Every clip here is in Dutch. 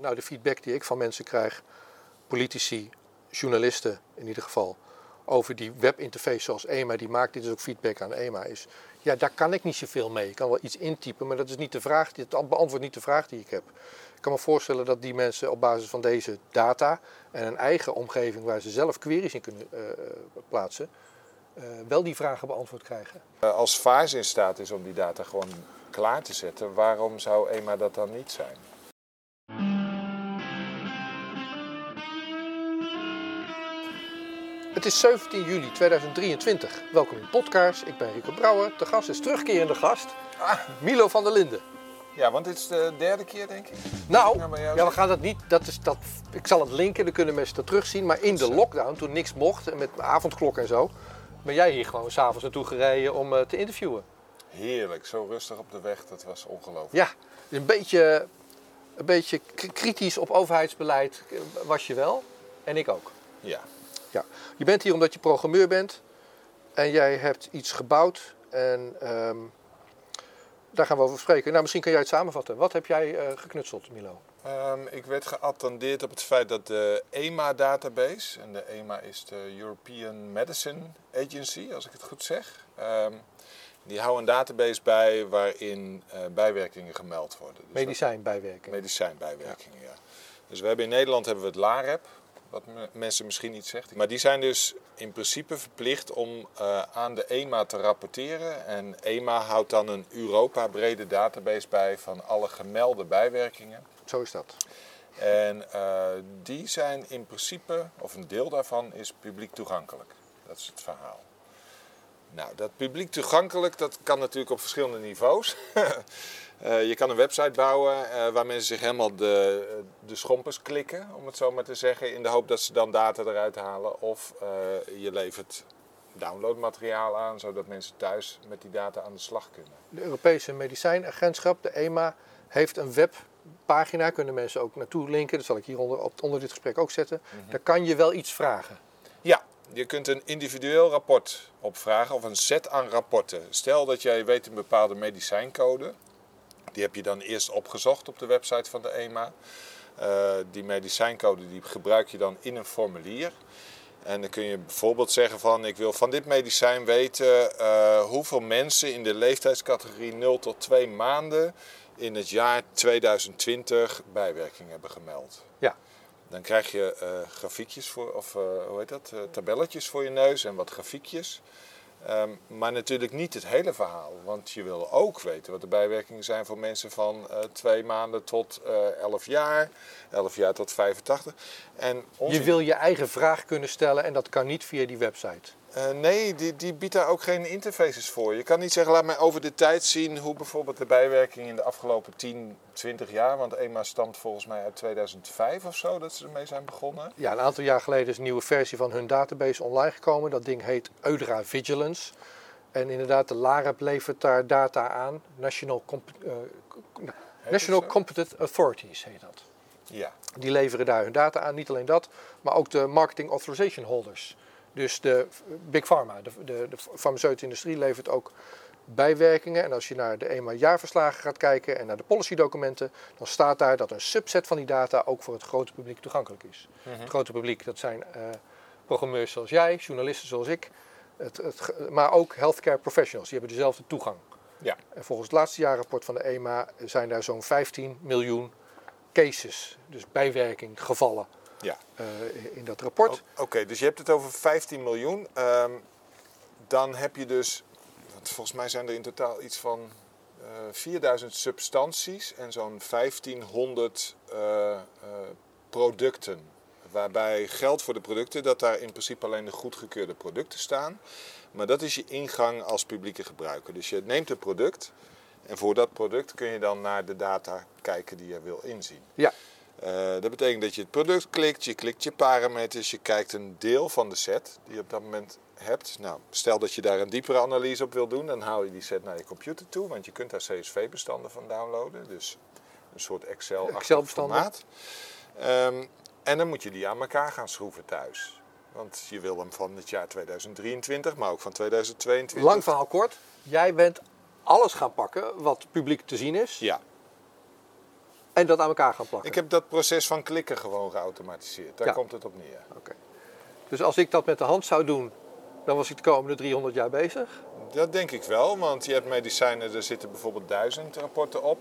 maken? Nou, de feedback die ik van mensen krijg, politici, journalisten in ieder geval, over die webinterface zoals EMA die maakt, dit is ook feedback aan EMA, is ja, daar kan ik niet zoveel mee. Ik kan wel iets intypen, maar dat is niet de vraag, het beantwoordt niet de vraag die ik heb. Ik kan me voorstellen dat die mensen op basis van deze data en een eigen omgeving waar ze zelf queries in kunnen uh, plaatsen, uh, wel die vragen beantwoord krijgen. Als Vaars in staat is om die data gewoon klaar te zetten, waarom zou EMA dat dan niet zijn? Het is 17 juli 2023. Welkom in Podcast. Ik ben Rico Brouwer. De gast is terugkerende gast, ah. Milo van der Linden. Ja, want dit is de derde keer, denk ik. Nou, ja, we gaan dat niet. Dat is, dat, ik zal het linken, dan kunnen mensen dat terugzien. Maar in de lockdown, toen niks mocht, met avondklok en zo, ben jij hier gewoon s'avonds naartoe gereden om uh, te interviewen. Heerlijk, zo rustig op de weg, dat was ongelooflijk. Ja, een beetje, een beetje kritisch op overheidsbeleid was je wel. En ik ook. Ja. Ja. Je bent hier omdat je programmeur bent en jij hebt iets gebouwd en um, daar gaan we over spreken. Nou, misschien kan jij het samenvatten. Wat heb jij uh, geknutseld, Milo? Um, ik werd geattendeerd op het feit dat de EMA-database, en de EMA is de European Medicine Agency, als ik het goed zeg, um, die houden een database bij waarin uh, bijwerkingen gemeld worden. Dus medicijnbijwerkingen. Medicijnbijwerkingen, ja. ja. Dus we hebben in Nederland hebben we het LAREP, wat mensen misschien niet zegt. Maar die zijn dus in principe verplicht om uh, aan de EMA te rapporteren. En EMA houdt dan een Europa-brede database bij van alle gemelde bijwerkingen. Zo is dat. En uh, die zijn in principe, of een deel daarvan, is publiek toegankelijk. Dat is het verhaal. Nou, dat publiek toegankelijk, dat kan natuurlijk op verschillende niveaus. Uh, je kan een website bouwen uh, waar mensen zich helemaal de, de schompers klikken, om het zo maar te zeggen, in de hoop dat ze dan data eruit halen. Of uh, je levert downloadmateriaal aan, zodat mensen thuis met die data aan de slag kunnen. De Europese Medicijnagentschap, de EMA, heeft een webpagina, kunnen mensen ook naartoe linken. Dat zal ik hier onder, onder dit gesprek ook zetten. Mm -hmm. Daar kan je wel iets vragen. Ja, je kunt een individueel rapport opvragen of een set aan rapporten. Stel dat jij weet een bepaalde medicijncode. Die heb je dan eerst opgezocht op de website van de EMA. Uh, die medicijncode die gebruik je dan in een formulier. En dan kun je bijvoorbeeld zeggen van ik wil van dit medicijn weten uh, hoeveel mensen in de leeftijdscategorie 0 tot 2 maanden in het jaar 2020 bijwerking hebben gemeld. Ja. Dan krijg je uh, grafiekjes voor, of hoe heet dat, tabelletjes voor je neus en wat grafiekjes. Um, maar natuurlijk niet het hele verhaal. Want je wil ook weten wat de bijwerkingen zijn voor mensen van uh, twee maanden tot uh, 11 jaar, 11 jaar tot 85. En onze... Je wil je eigen vraag kunnen stellen en dat kan niet via die website. Uh, nee, die, die biedt daar ook geen interfaces voor. Je kan niet zeggen, laat mij over de tijd zien hoe bijvoorbeeld de bijwerking in de afgelopen 10, 20 jaar, want EMA stamt volgens mij uit 2005 of zo dat ze ermee zijn begonnen. Ja, een aantal jaar geleden is een nieuwe versie van hun database online gekomen. Dat ding heet Eudra Vigilance. En inderdaad, de LAREP levert daar data aan. National, Comp uh, National Competent Authorities heet dat. Ja. Die leveren daar hun data aan. Niet alleen dat, maar ook de Marketing Authorization Holders. Dus de Big Pharma, de, de, de farmaceutische industrie, levert ook bijwerkingen. En als je naar de EMA jaarverslagen gaat kijken en naar de policy-documenten, dan staat daar dat een subset van die data ook voor het grote publiek toegankelijk is. Mm -hmm. Het grote publiek, dat zijn uh, programmeurs zoals jij, journalisten zoals ik, het, het, maar ook healthcare professionals. Die hebben dezelfde toegang. Ja. En volgens het laatste jaarrapport van de EMA zijn daar zo'n 15 miljoen cases, dus bijwerking, gevallen ja. Uh, in dat rapport. Oké, okay, dus je hebt het over 15 miljoen. Um, dan heb je dus, want volgens mij zijn er in totaal iets van uh, 4000 substanties en zo'n 1500 uh, producten. Waarbij geldt voor de producten dat daar in principe alleen de goedgekeurde producten staan. Maar dat is je ingang als publieke gebruiker. Dus je neemt een product en voor dat product kun je dan naar de data kijken die je wil inzien. Ja. Uh, dat betekent dat je het product klikt, je klikt je parameters, je kijkt een deel van de set die je op dat moment hebt. Nou, stel dat je daar een diepere analyse op wil doen, dan haal je die set naar je computer toe, want je kunt daar CSV-bestanden van downloaden. Dus een soort Excel-achtig formaat. Um, en dan moet je die aan elkaar gaan schroeven thuis. Want je wil hem van het jaar 2023, maar ook van 2022. Lang verhaal kort. Jij bent alles gaan pakken wat publiek te zien is. Ja. En dat aan elkaar gaan plakken. Ik heb dat proces van klikken gewoon geautomatiseerd. Daar Ja. komt het op neer. Oké. Dus als ik dat met de hand zou doen, dan was ik de komende 300 jaar bezig. Dat denk ik wel, want je hebt medicijnen, er zitten bijvoorbeeld duizend rapporten op.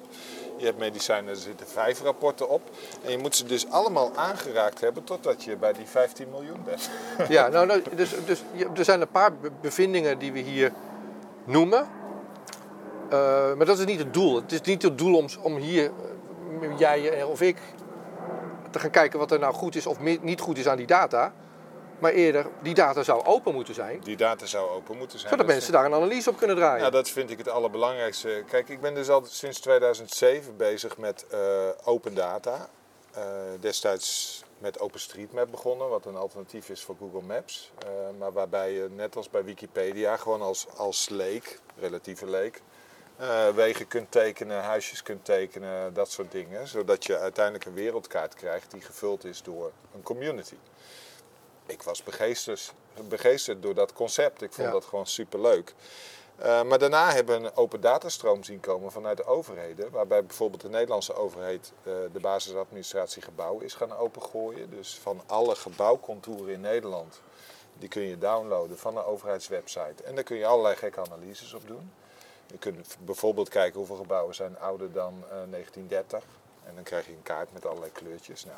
Je hebt medicijnen, er zitten vijf rapporten op. En je moet ze dus allemaal aangeraakt hebben totdat je bij die 15 miljoen bent. Ja, nou, nou, dus, dus er zijn een paar be- bevindingen die we hier noemen. Eh, maar dat is niet het doel. Het is niet het doel om, om hier, jij of ik, te gaan kijken wat er nou goed is of niet goed is aan die data. Maar eerder, die data zou open moeten zijn, Die data zou open moeten zijn. zodat Dat mensen daar een analyse op kunnen draaien. Ja, dat vind ik het allerbelangrijkste. Kijk, ik ben dus al sinds 2007 bezig met eh, open data. Eh, destijds met OpenStreetMap begonnen, wat een alternatief is voor Google Maps. Eh, maar waarbij je net als bij Wikipedia gewoon als, als leek, relatieve leek, eh, wegen kunt tekenen, huisjes kunt tekenen, dat soort dingen. Zodat je uiteindelijk een wereldkaart krijgt die gevuld is door een community. Ik was begeesterd, begeesterd door dat concept. Ik vond Ja. dat gewoon superleuk. Eh, maar daarna hebben we een open datastroom zien komen vanuit de overheden. Waarbij bijvoorbeeld de Nederlandse overheid eh, de basisadministratie gebouw is gaan opengooien. Dus van alle gebouwcontouren in Nederland, die kun je downloaden van de overheidswebsite. En daar kun je allerlei gekke analyses op doen. Je kunt bijvoorbeeld kijken hoeveel gebouwen zijn ouder dan eh, 1930. En dan krijg je een kaart met allerlei kleurtjes. Nou,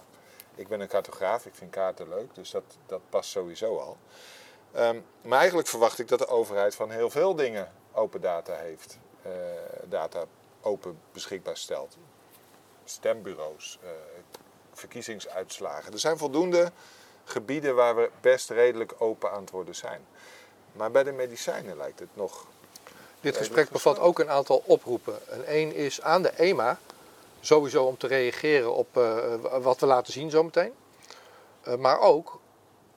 ik ben een cartograaf, ik vind kaarten leuk, dus dat, dat past sowieso al. Ehm, maar eigenlijk verwacht ik dat de overheid van heel veel dingen open data heeft. eh, data open beschikbaar stelt. Stembureaus, eh, verkiezingsuitslagen. Er zijn voldoende gebieden waar we best redelijk open aan het worden zijn. Maar bij de medicijnen lijkt het nog. Dit gesprek bevat ook een aantal oproepen. En één is aan de EMA, sowieso om te reageren op eh, wat we laten zien zometeen. Eh, maar ook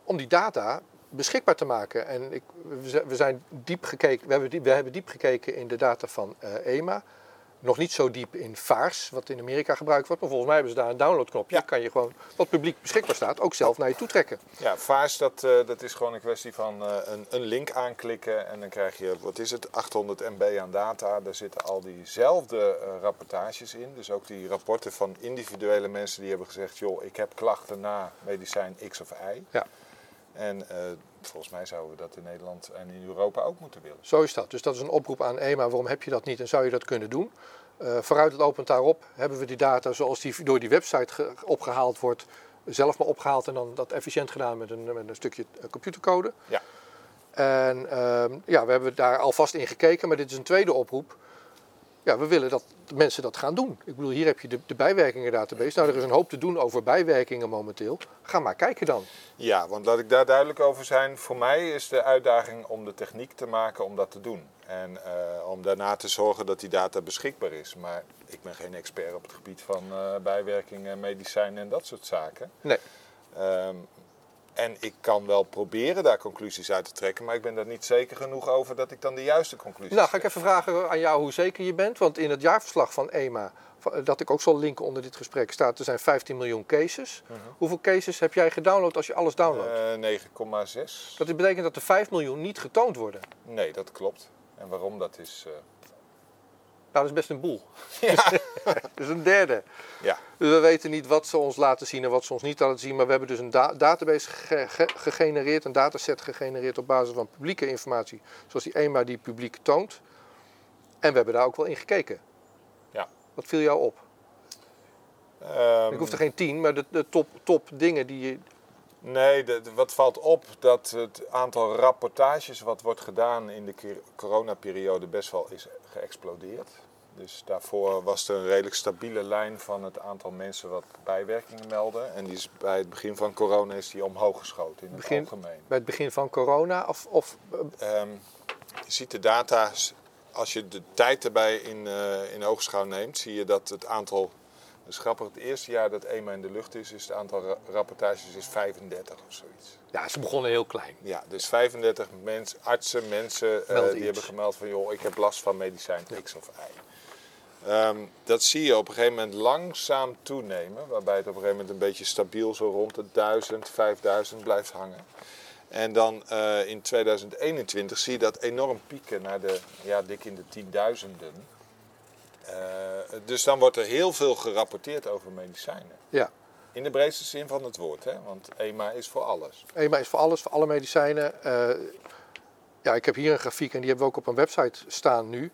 om die data beschikbaar te maken. En ik, we zijn- diep gekeken, we hebben diep, we hebben diep gekeken in de data van eh, EMA. Nog niet zo diep in VARS, wat in Amerika gebruikt wordt. Maar volgens mij hebben ze daar een downloadknopje. Ja. kan je gewoon, wat publiek beschikbaar staat, ook zelf naar je toe trekken. Ja, VARS, dat, eh, dat is gewoon een kwestie van eh, een, een link aanklikken en dan krijg je, wat is het, 800 MB aan data. Daar zitten al diezelfde eh, rapportages in. Dus ook die rapporten van individuele mensen die hebben gezegd, joh, ik heb klachten na medicijn X of Y. Ja. En volgens mij zouden we dat in Nederland en in Europa ook moeten willen. Zo is dat. Dus dat is een oproep aan EMA. Waarom heb je dat niet en zou je dat kunnen doen? Eh, vooruit het opent daarop hebben we die data zoals die door die website ge- opgehaald wordt, zelf maar opgehaald en dan dat efficiënt gedaan met een, met een stukje eh, computercode. Ja. En ehm, ja, we hebben daar alvast in gekeken, maar dit is een tweede oproep. Ja, we willen dat mensen dat gaan doen. Ik bedoel, hier heb je de, de bijwerkingen database. Nou, er is een hoop te doen over bijwerkingen momenteel. Ga maar kijken dan. Ja, want laat ik daar duidelijk over zijn. Voor mij is de uitdaging om de techniek te maken om dat te doen. En eh, om daarna te zorgen dat die data beschikbaar is. Maar ik ben geen expert op het gebied van eh, bijwerkingen, medicijnen en dat soort zaken. Nee. Ehm, en ik kan wel proberen daar conclusies uit te trekken, maar ik ben daar niet zeker genoeg over dat ik dan de juiste conclusies Nou, ga ik even vragen aan jou hoe zeker je bent. Want in het jaarverslag van EMA, van- dat ik ook zal linken onder dit gesprek, staat er zijn 15 miljoen cases. Hoeveel cases heb jij gedownload als je alles downloadt? Eh, 9,6. dat betekent dat er 5 miljoen niet getoond worden. Nee, dat klopt. En waarom dat is. eh, Nou, dat is best een boel. dat is een derde. ja. Dus we weten niet wat ze ons laten zien en wat ze ons niet laten zien. Maar we hebben dus een da- database ge- ge- gegenereerd, een dataset gegenereerd op basis van publieke informatie. Zoals die EMA die publiek toont. En we hebben daar ook wel in gekeken. Ja. Wat viel jou op? Ehm, Ik hoef er geen tien, maar de, de top, top dingen die je. Nee, de, wat valt op dat het aantal rapportages wat wordt gedaan in de coronaperiode best wel is geëxplodeerd. Dus daarvoor was er een redelijk stabiele lijn van het aantal mensen wat bijwerkingen melden. En die is bij het begin van corona is die omhoog geschoten in het Begin- algemeen. bij het begin van corona? Of, of eh, Ehm, je ziet de data, als je de tijd erbij in, eh, in oogschouw neemt, zie je dat het aantal. Is grappig, het eerste jaar dat EMA in de lucht is, is het aantal ra- rapportages is 35 of zoiets. ja, ze begonnen heel klein. Ja, dus 35 mensen, artsen, mensen eh, die iets. hebben gemeld van joh, ik heb last van medicijn X of Y. Ehm, dat zie je op een gegeven moment langzaam toenemen, waarbij het op een gegeven moment een beetje stabiel zo rond de 1000, 5000 blijft hangen. En dan eh, in 2021 zie je dat enorm pieken naar de, ja, dik in de tienduizenden. Eh, dus dan wordt er heel veel gerapporteerd over medicijnen. Ja. In de breedste zin van het woord, hè? want EMA is voor alles. EMA is voor alles, voor alle medicijnen. Eh, ja, ik heb hier een grafiek en die hebben we ook op een website staan nu.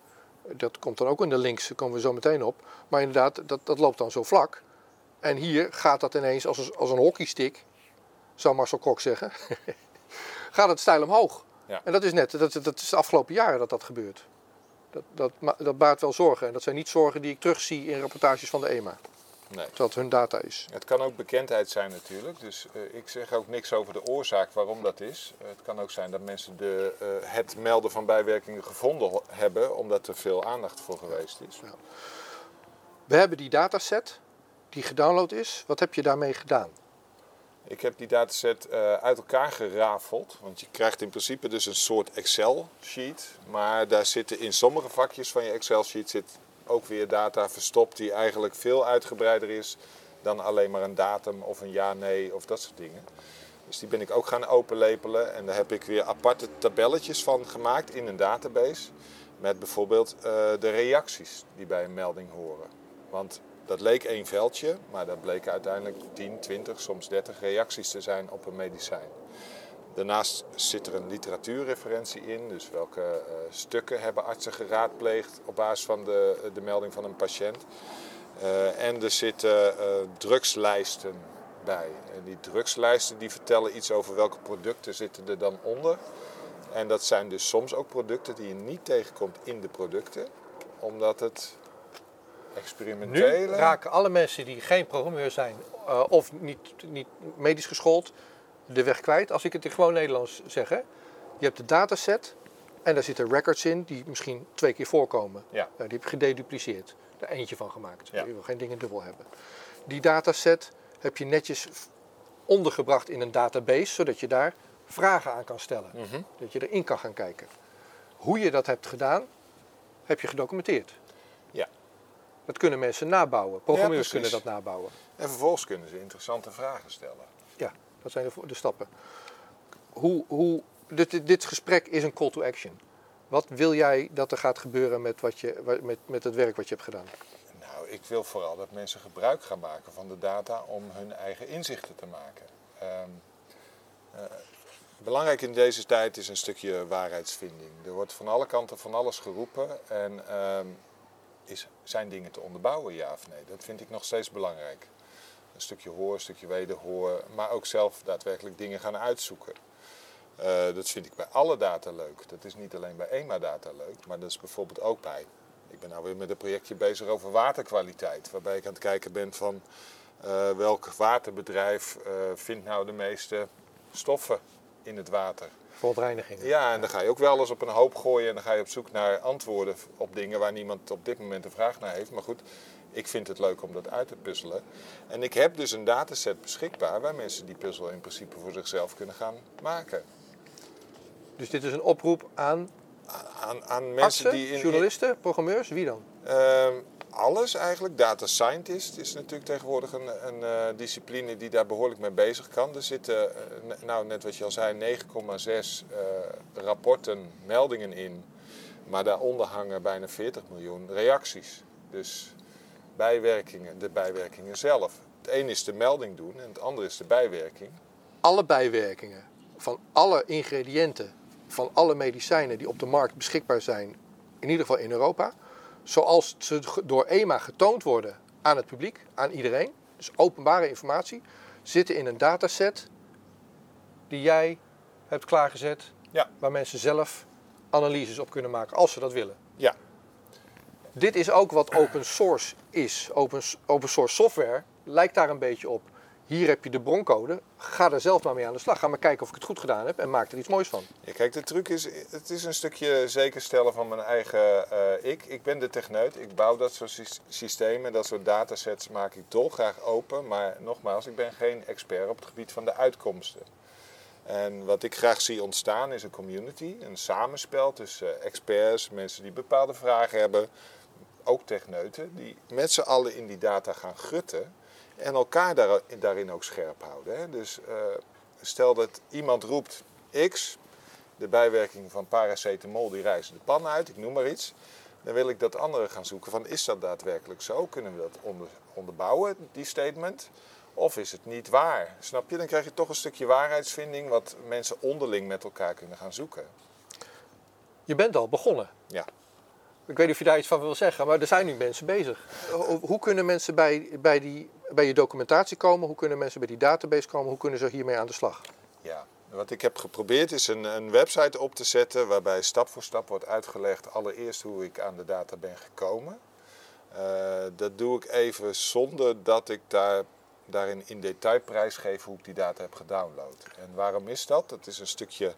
Dat komt dan ook in de links, daar komen we zo meteen op. Maar inderdaad, dat, dat loopt dan zo vlak. En hier gaat dat ineens als een, als een hockeystick, zou Marcel Kok zeggen, gaat het stijl omhoog. Ja. En dat is net, dat, dat is de afgelopen jaren dat dat gebeurt. Dat, dat, dat baart wel zorgen. En dat zijn niet zorgen die ik terugzie in rapportages van de EMA. Nee. Dat hun data is. Het kan ook bekendheid zijn natuurlijk. Dus eh, ik zeg ook niks over de oorzaak waarom dat is. Eh, het kan ook zijn dat mensen de, eh, het melden van bijwerkingen gevonden hebben omdat er veel aandacht voor geweest is. We hebben die dataset die gedownload is. Wat heb je daarmee gedaan? Ik heb die dataset eh, uit elkaar gerafeld. Want je krijgt in principe dus een soort Excel-sheet. Maar daar zitten in sommige vakjes van je Excel-sheet zit ook weer data verstopt die eigenlijk veel uitgebreider is dan alleen maar een datum of een ja-nee of dat soort dingen. Dus die ben ik ook gaan openlepelen en daar heb ik weer aparte tabelletjes van gemaakt in een database. Met bijvoorbeeld eh, de reacties die bij een melding horen. Want dat leek één veldje, maar dat bleken uiteindelijk 10, 20, soms 30 reacties te zijn op een medicijn. Daarnaast zit er een literatuurreferentie in, dus welke eh, stukken hebben artsen geraadpleegd op basis van de, de melding van een patiënt. Eh, en er zitten eh, drugslijsten bij. En die drugslijsten die vertellen iets over welke producten zitten er dan onder. En dat zijn dus soms ook producten die je niet tegenkomt in de producten, omdat het Nu experimentele... raken alle mensen die geen programmeur zijn eh, of niet, niet medisch geschoold de weg kwijt. Als ik het in gewoon Nederlands zeg. Hè. Je hebt de dataset en daar zitten records in die misschien twee keer voorkomen. Ja. Nou, die heb je gededupliceerd. Er eentje van gemaakt. Ja. Je wil geen dingen dubbel hebben. Die dataset heb je netjes ondergebracht in een database, zodat je daar vragen aan kan stellen. Mhm. Dat je erin kan gaan kijken. Hoe je dat hebt gedaan, heb je gedocumenteerd. Dat kunnen mensen nabouwen. Programmeurs Ja, kunnen dat nabouwen. En vervolgens kunnen ze interessante vragen stellen. Ja, dat zijn de, de stappen. Hoe, hoe, dit, dit- gesprek is een call to action. Wat wil jij dat er gaat gebeuren met, wat je, met, met het werk wat je hebt gedaan? Nou, ik wil vooral dat mensen gebruik gaan maken van de data om hun eigen inzichten te maken. Ehm, eh, belangrijk in deze tijd is een stukje waarheidsvinding. Er wordt van alle kanten van alles geroepen en ehm, is, zijn dingen te onderbouwen, ja of nee? Dat vind ik nog steeds belangrijk. Een stukje hoor, een stukje wederhoor, maar ook zelf daadwerkelijk dingen gaan uitzoeken. Eh, dat vind ik bij alle data leuk. Dat is niet alleen bij EMA-data leuk, maar dat is bijvoorbeeld ook bij. Ik ben nou weer met een projectje bezig over waterkwaliteit. Waarbij ik aan het kijken ben van eh, welk waterbedrijf eh, vindt nou de meeste stoffen in het water. Verontreinigingen. Ja, en dan ga je ook wel eens op een hoop gooien en dan ga je op zoek naar antwoorden op dingen waar niemand op dit moment een vraag naar heeft. Maar goed, ik vind het leuk om dat uit te puzzelen. En ik heb dus een dataset beschikbaar waar mensen die puzzel in principe voor zichzelf kunnen gaan maken. Dus dit is een oproep aan Aan, aan mensen artsen, die in, journalisten, programmeurs, wie dan? Ehm, alles eigenlijk. Data scientist is natuurlijk tegenwoordig een, een eh, discipline die daar behoorlijk mee bezig kan. Er zitten, eh, nou net wat je al zei, 9,6 eh, rapporten, meldingen in. Maar daaronder hangen bijna 40 miljoen reacties. Dus bijwerkingen, de bijwerkingen zelf. Het een is de melding doen en het andere is de bijwerking. Alle bijwerkingen van alle ingrediënten van alle medicijnen die op de markt beschikbaar zijn, in ieder geval in Europa, zoals ze door EMA getoond worden aan het publiek, aan iedereen, dus openbare informatie, zitten in een dataset die jij hebt klaargezet, Ja. waar mensen zelf analyses op kunnen maken als ze dat willen. Ja, Dit is ook wat open source is. Open, open source software lijkt daar een beetje op. Hier heb je de broncode. Ga er zelf maar mee aan de slag. Ga maar kijken of ik het goed gedaan heb en maak er iets moois van. Ja, kijk, de truc is, het is een stukje zekerstellen van mijn eigen eh, ik. Ik ben de techneut, ik bouw dat soort sys- systemen, dat soort datasets maak ik dolgraag open. Maar nogmaals, ik ben geen expert op het gebied van de uitkomsten. En wat ik graag zie ontstaan is een community, een samenspel tussen eh, experts, mensen die bepaalde vragen hebben, ook techneuten, die met z'n allen in die data gaan gutten en elkaar daar- daarin ook scherp houden. Hè. Dus eh, stel dat iemand roept X, de bijwerking van paracetamol die reizen de pan uit, ik noem maar iets. Dan wil ik dat anderen gaan zoeken van is dat daadwerkelijk zo? Kunnen we dat onder, onderbouwen, die statement? Of is het niet waar? Snap je? Dan krijg je toch een stukje waarheidsvinding wat mensen onderling met elkaar kunnen gaan zoeken. Je bent al begonnen. Ja. Ik weet niet of je daar iets van wil zeggen, maar er zijn nu mensen bezig. Hoe kunnen mensen bij, bij, die, bij je documentatie komen? Hoe kunnen mensen bij die database komen? Hoe kunnen ze hiermee aan de slag? Ja, wat ik heb geprobeerd is een, een website op te zetten waarbij stap voor stap wordt uitgelegd allereerst hoe ik aan de data ben gekomen. Uh, dat doe ik even zonder dat ik daar, daarin in detail prijsgeef hoe ik die data heb gedownload. En waarom is dat? Dat is een stukje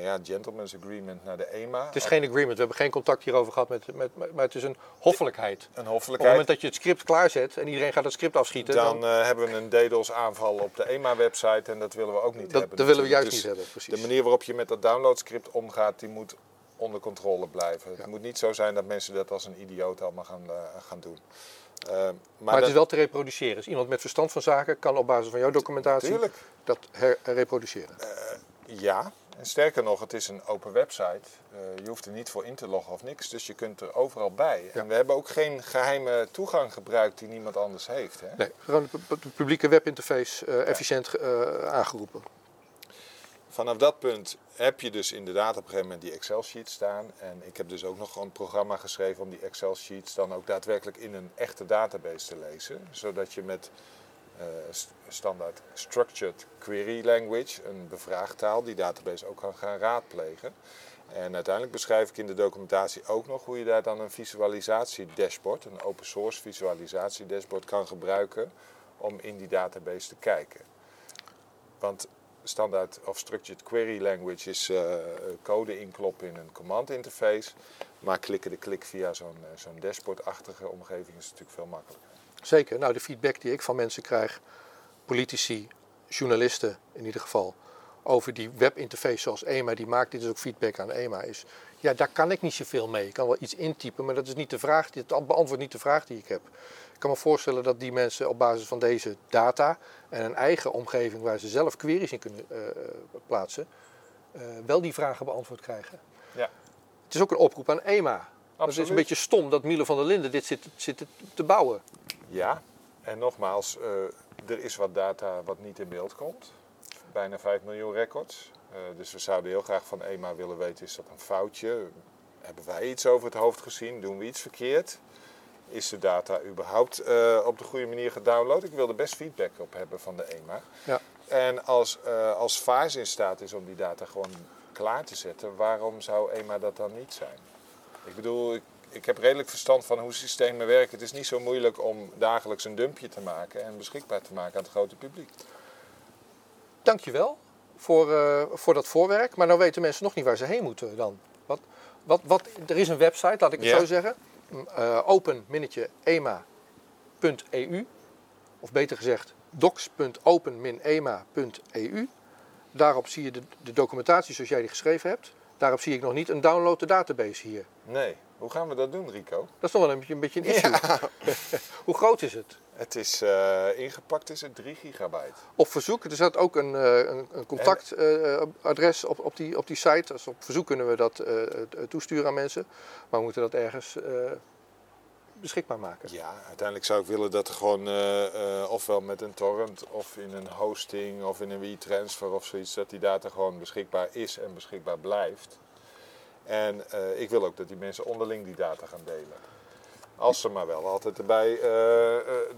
ja, gentleman's agreement naar de EMA. Het is geen agreement, we hebben geen contact hierover gehad, met, met, maar het is een hoffelijkheid. Een hoffelijkheid. Op het moment dat je het script klaarzet en iedereen gaat het script afschieten... Dan, dan... Uh, hebben we een DDoS aanval op de EMA-website en dat willen we ook niet dat, hebben. Dat willen we juist dus niet hebben, precies. De manier waarop je met dat downloadscript omgaat, die moet onder controle blijven. Het moet niet zo zijn dat mensen dat als een idioot allemaal gaan, uh, gaan doen. Uh, maar, maar het is wel te reproduceren. Dus iemand met verstand van zaken kan op basis van jouw documentatie Tuurlijk. dat herreproduceren. ja, en sterker nog, het is een open website. Uh, je hoeft er niet voor in te loggen of niks, dus je kunt er overal bij. Ja. En we hebben ook geen geheime toegang gebruikt die niemand anders heeft. Hè? Nee, gewoon de publieke webinterface uh, efficiënt uh, aangeroepen. Vanaf dat punt heb je dus inderdaad op een gegeven moment die Excel-sheet staan. En ik heb dus ook nog een programma geschreven om die Excel-sheets dan ook daadwerkelijk in een echte database te lezen. Zodat je met standaard structured query language, een bevraagtaal, die database ook kan gaan raadplegen. En uiteindelijk beschrijf ik in de documentatie ook nog hoe je daar dan een visualisatie-dashboard, een open source visualisatie-dashboard kan gebruiken om in die database te kijken. Want standaard of structured query language is uh, code inkloppen in een command interface. Maar klikken de klik via zo'n zo'n dashboardachtige omgeving is natuurlijk veel makkelijker. Zeker. Nou, de feedback die ik van mensen krijg, politici, journalisten in ieder geval, over die webinterface zoals EMA, die maakt dit is ook feedback aan EMA, is ja, daar kan ik niet zoveel mee. Ik kan wel iets intypen, maar dat is niet de vraag, dit beantwoordt niet de vraag die ik heb. Ik kan me voorstellen dat die mensen op basis van deze data en een eigen omgeving waar ze zelf queries in kunnen uh, plaatsen, uh, wel die vragen beantwoord krijgen. Ja. Het is ook een oproep aan EMA. Absoluut. Het is een beetje stom dat Miele van der Linden dit zit, zit te bouwen. Ja, en nogmaals, uh, er is wat data wat niet in beeld komt. Bijna 5 miljoen records. Uh, dus we zouden heel graag van EMA willen weten, is dat een foutje? Hebben wij iets over het hoofd gezien? Doen we iets verkeerd? Is de data überhaupt uh, op de goede manier gedownload? Ik wil er best feedback op hebben van de EMA. Ja. En als, als VARS in staat is om die data gewoon klaar te zetten, waarom zou EMA dat dan niet zijn? Ik bedoel, ik, ik heb redelijk verstand van hoe systemen werken. Het is niet zo moeilijk om dagelijks een dumpje te maken en beschikbaar te maken aan het grote publiek. Dankjewel voor, uh, voor dat voorwerk. Maar nou weten mensen nog niet waar ze heen moeten dan. Wat, wat, wat, er is een website, laat ik het zo zeggen. Uh, open-ema.eu Of beter gezegd docs.open-ema.eu Daarop zie je de, de documentatie zoals jij die geschreven hebt. Daarop zie ik nog niet een download de database hier. Nee, hoe gaan we dat doen, Rico? Dat is nog wel een beetje een, beetje een issue. Hoe groot is het? Het is uh, ingepakt is het 3 gigabyte. Op verzoek, er staat ook een, uh, een, een contactadres uh, op, op, die, op die site. Dus op verzoek kunnen we dat uh, toesturen aan mensen. Maar we moeten dat ergens beschikbaar maken. Ja, uiteindelijk zou ik willen dat er gewoon ofwel met een torrent of in een hosting of in een WeTransfer of zoiets, dat die data gewoon beschikbaar is en beschikbaar blijft. En uh, ik wil ook dat die mensen onderling die data gaan delen. Als ze maar wel altijd erbij, uh,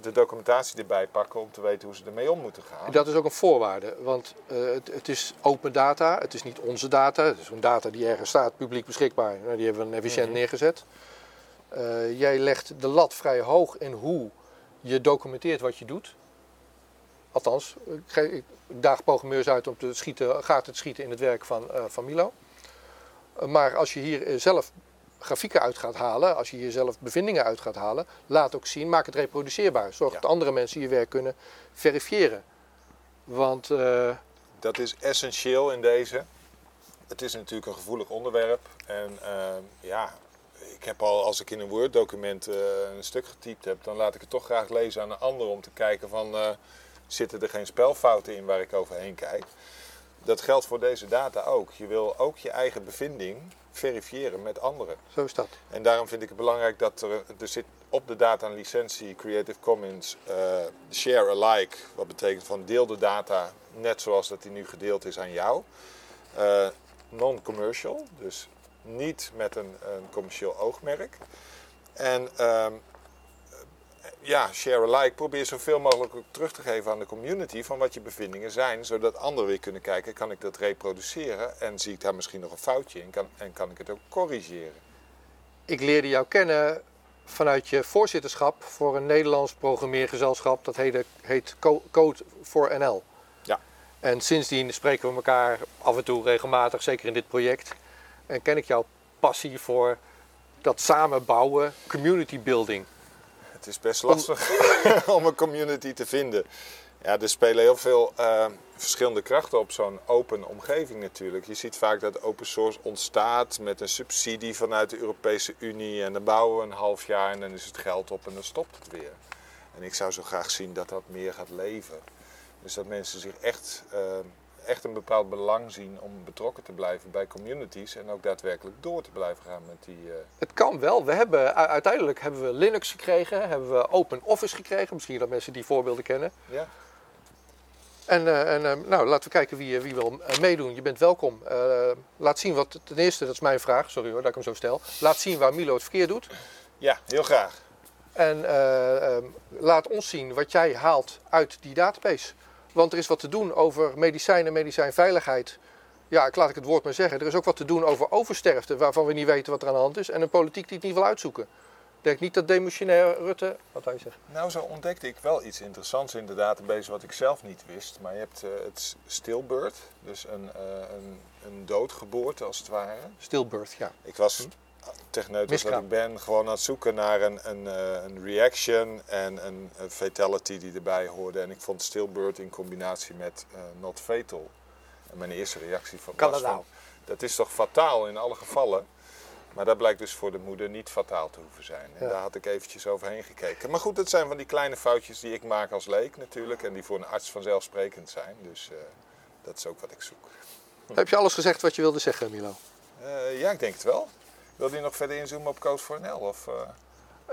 de documentatie erbij pakken om te weten hoe ze ermee om moeten gaan. Dat is ook een voorwaarde, want het, het, is open data, het is niet onze data. Het is een data die ergens staat, publiek beschikbaar. Nou, die hebben we efficiënt mm-hmm. neergezet. Jij legt de lat vrij hoog in hoe je documenteert wat je doet. Althans, ik, daag programmeurs uit om te schieten, gaten te schieten in het werk van, van Milo. Maar als je hier zelf grafieken uit gaat halen, als je hier zelf bevindingen uit gaat halen, laat ook zien, maak het reproduceerbaar. Zorg ja. dat andere mensen je werk kunnen verifiëren. Want... Dat is essentieel in deze. Het is natuurlijk een gevoelig onderwerp. En ja, ik heb al, als ik in een Word-document uh, een stuk getypt heb, dan laat ik het toch graag lezen aan een ander om te kijken van, zitten er geen spelfouten in waar ik overheen kijk. Dat geldt voor deze data ook. Je wil ook je eigen bevinding verifiëren met anderen. Zo is dat. En daarom vind ik het belangrijk dat er, er zit op de data een licentie Creative Commons uh, share alike. Wat betekent van deel de data net zoals dat die nu gedeeld is aan jou. Uh, Non-commercial, dus niet met een, een commercieel oogmerk. En uh, ja, share alike, probeer zoveel mogelijk terug te geven aan de community van wat je bevindingen zijn, zodat anderen weer kunnen kijken, kan ik dat reproduceren en zie ik daar misschien nog een foutje in kan, en kan ik het ook corrigeren. Ik leerde jou kennen vanuit je voorzitterschap voor een Nederlands programmeergezelschap, dat heet, heet Code voor NL. Ja. En sindsdien spreken we elkaar af en toe regelmatig, zeker in dit project. En ken ik jouw passie voor dat samenbouwen, community building. Het is best lastig om een community te vinden. Ja, er spelen heel veel uh, verschillende krachten op zo'n open omgeving natuurlijk. Je ziet vaak dat open source ontstaat met een subsidie vanuit de Europese Unie. En dan bouwen we een half jaar en dan is het geld op en dan stopt het weer. En ik zou zo graag zien dat dat meer gaat leven. Dus dat mensen zich echt uh, echt een bepaald belang zien om betrokken te blijven bij communities en ook daadwerkelijk door te blijven gaan met die. Uh... Het kan wel. We hebben uiteindelijk hebben we Linux gekregen, hebben we Open Office gekregen. Misschien dat mensen die voorbeelden kennen. Ja. En, uh, en uh, nou, laten we kijken wie, wie wil meedoen. Je bent welkom. laat zien wat, ten eerste, dat is mijn vraag, sorry hoor dat ik hem zo stel. Laat zien waar Milo het verkeerd doet. Ja, heel graag. En ehm, laat ons zien wat jij haalt uit die database. Want er is wat te doen over medicijnen, medicijnveiligheid. Ja, ik laat ik het woord maar zeggen. Er is ook wat te doen over oversterfte, waarvan we niet weten wat er aan de hand is. En een politiek die het niet wil uitzoeken. Ik denk niet dat demissionair Rutte. Wat hij zegt. Nou, zo ontdekte ik wel iets interessants in de database wat ik zelf niet wist. Maar je hebt uh, het stillbirth, dus een, uh, een, een doodgeboorte als het ware. Stillbirth, ja. Ik was hm techneut als dat ik ben, gewoon aan het zoeken naar een, een, eh, een reaction en een, een, fatality die erbij hoorde. En ik vond stillbirth in combinatie met uh, not fatal. En mijn eerste reactie van, kan was dat, nou? dat is toch fataal in alle gevallen. Maar dat blijkt dus voor de moeder niet fataal te hoeven zijn. En daar had ik eventjes overheen gekeken. Maar goed, dat zijn van die kleine foutjes die ik maak als leek natuurlijk. En die voor een arts vanzelfsprekend zijn. Dus uh, dat is ook wat ik zoek. Heb je alles gezegd wat je wilde zeggen, Milo? Uh, ja, ik denk het wel. Wil je nog verder inzoomen op Code for NL? Of, uh...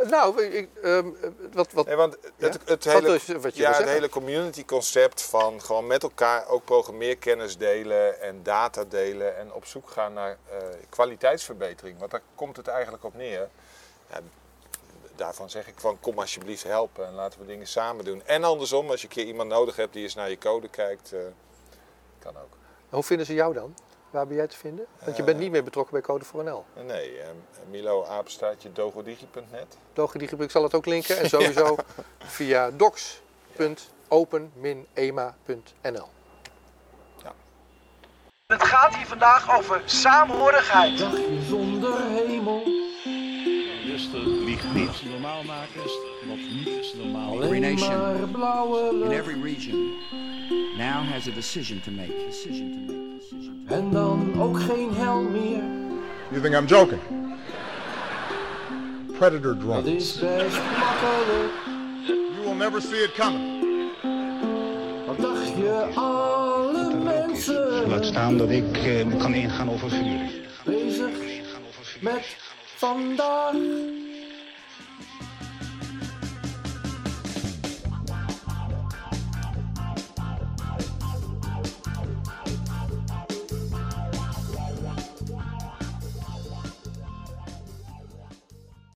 Nou, ik, um, wat, wat... Nee, want het, ja? het, hele, wat ja, het hele community concept van gewoon met elkaar ook programmeerkennis delen en data delen en op zoek gaan naar uh, kwaliteitsverbetering. Want daar komt het eigenlijk op neer. Ja, daarvan zeg ik van kom alsjeblieft helpen en laten we dingen samen doen. En andersom, als je een keer iemand nodig hebt die eens naar je code kijkt, uh, kan ook. Hoe vinden ze jou dan? Waar ben jij te vinden? Want je bent niet meer betrokken bij Code voor NL. Nee, uh, Milo apenstaartje dogodigi.net. Dogodigi, ik zal het ook linken. En sowieso via docs.open-ema.nl. Ja. Het gaat hier vandaag over saamhorigheid. Dagje zonder hemel. Lieg niet. Normaal maken, wat niet is normaal. Every nation in every region now has a decision to make. Decision to make. En dan ook geen hel meer. You think I'm joking? Predator drones. Dat is best makkelijk. You will never see it coming. Wat dacht je alle mensen? Laat staan dat ik uh, kan ingaan over vuur. Bezig met vandaag.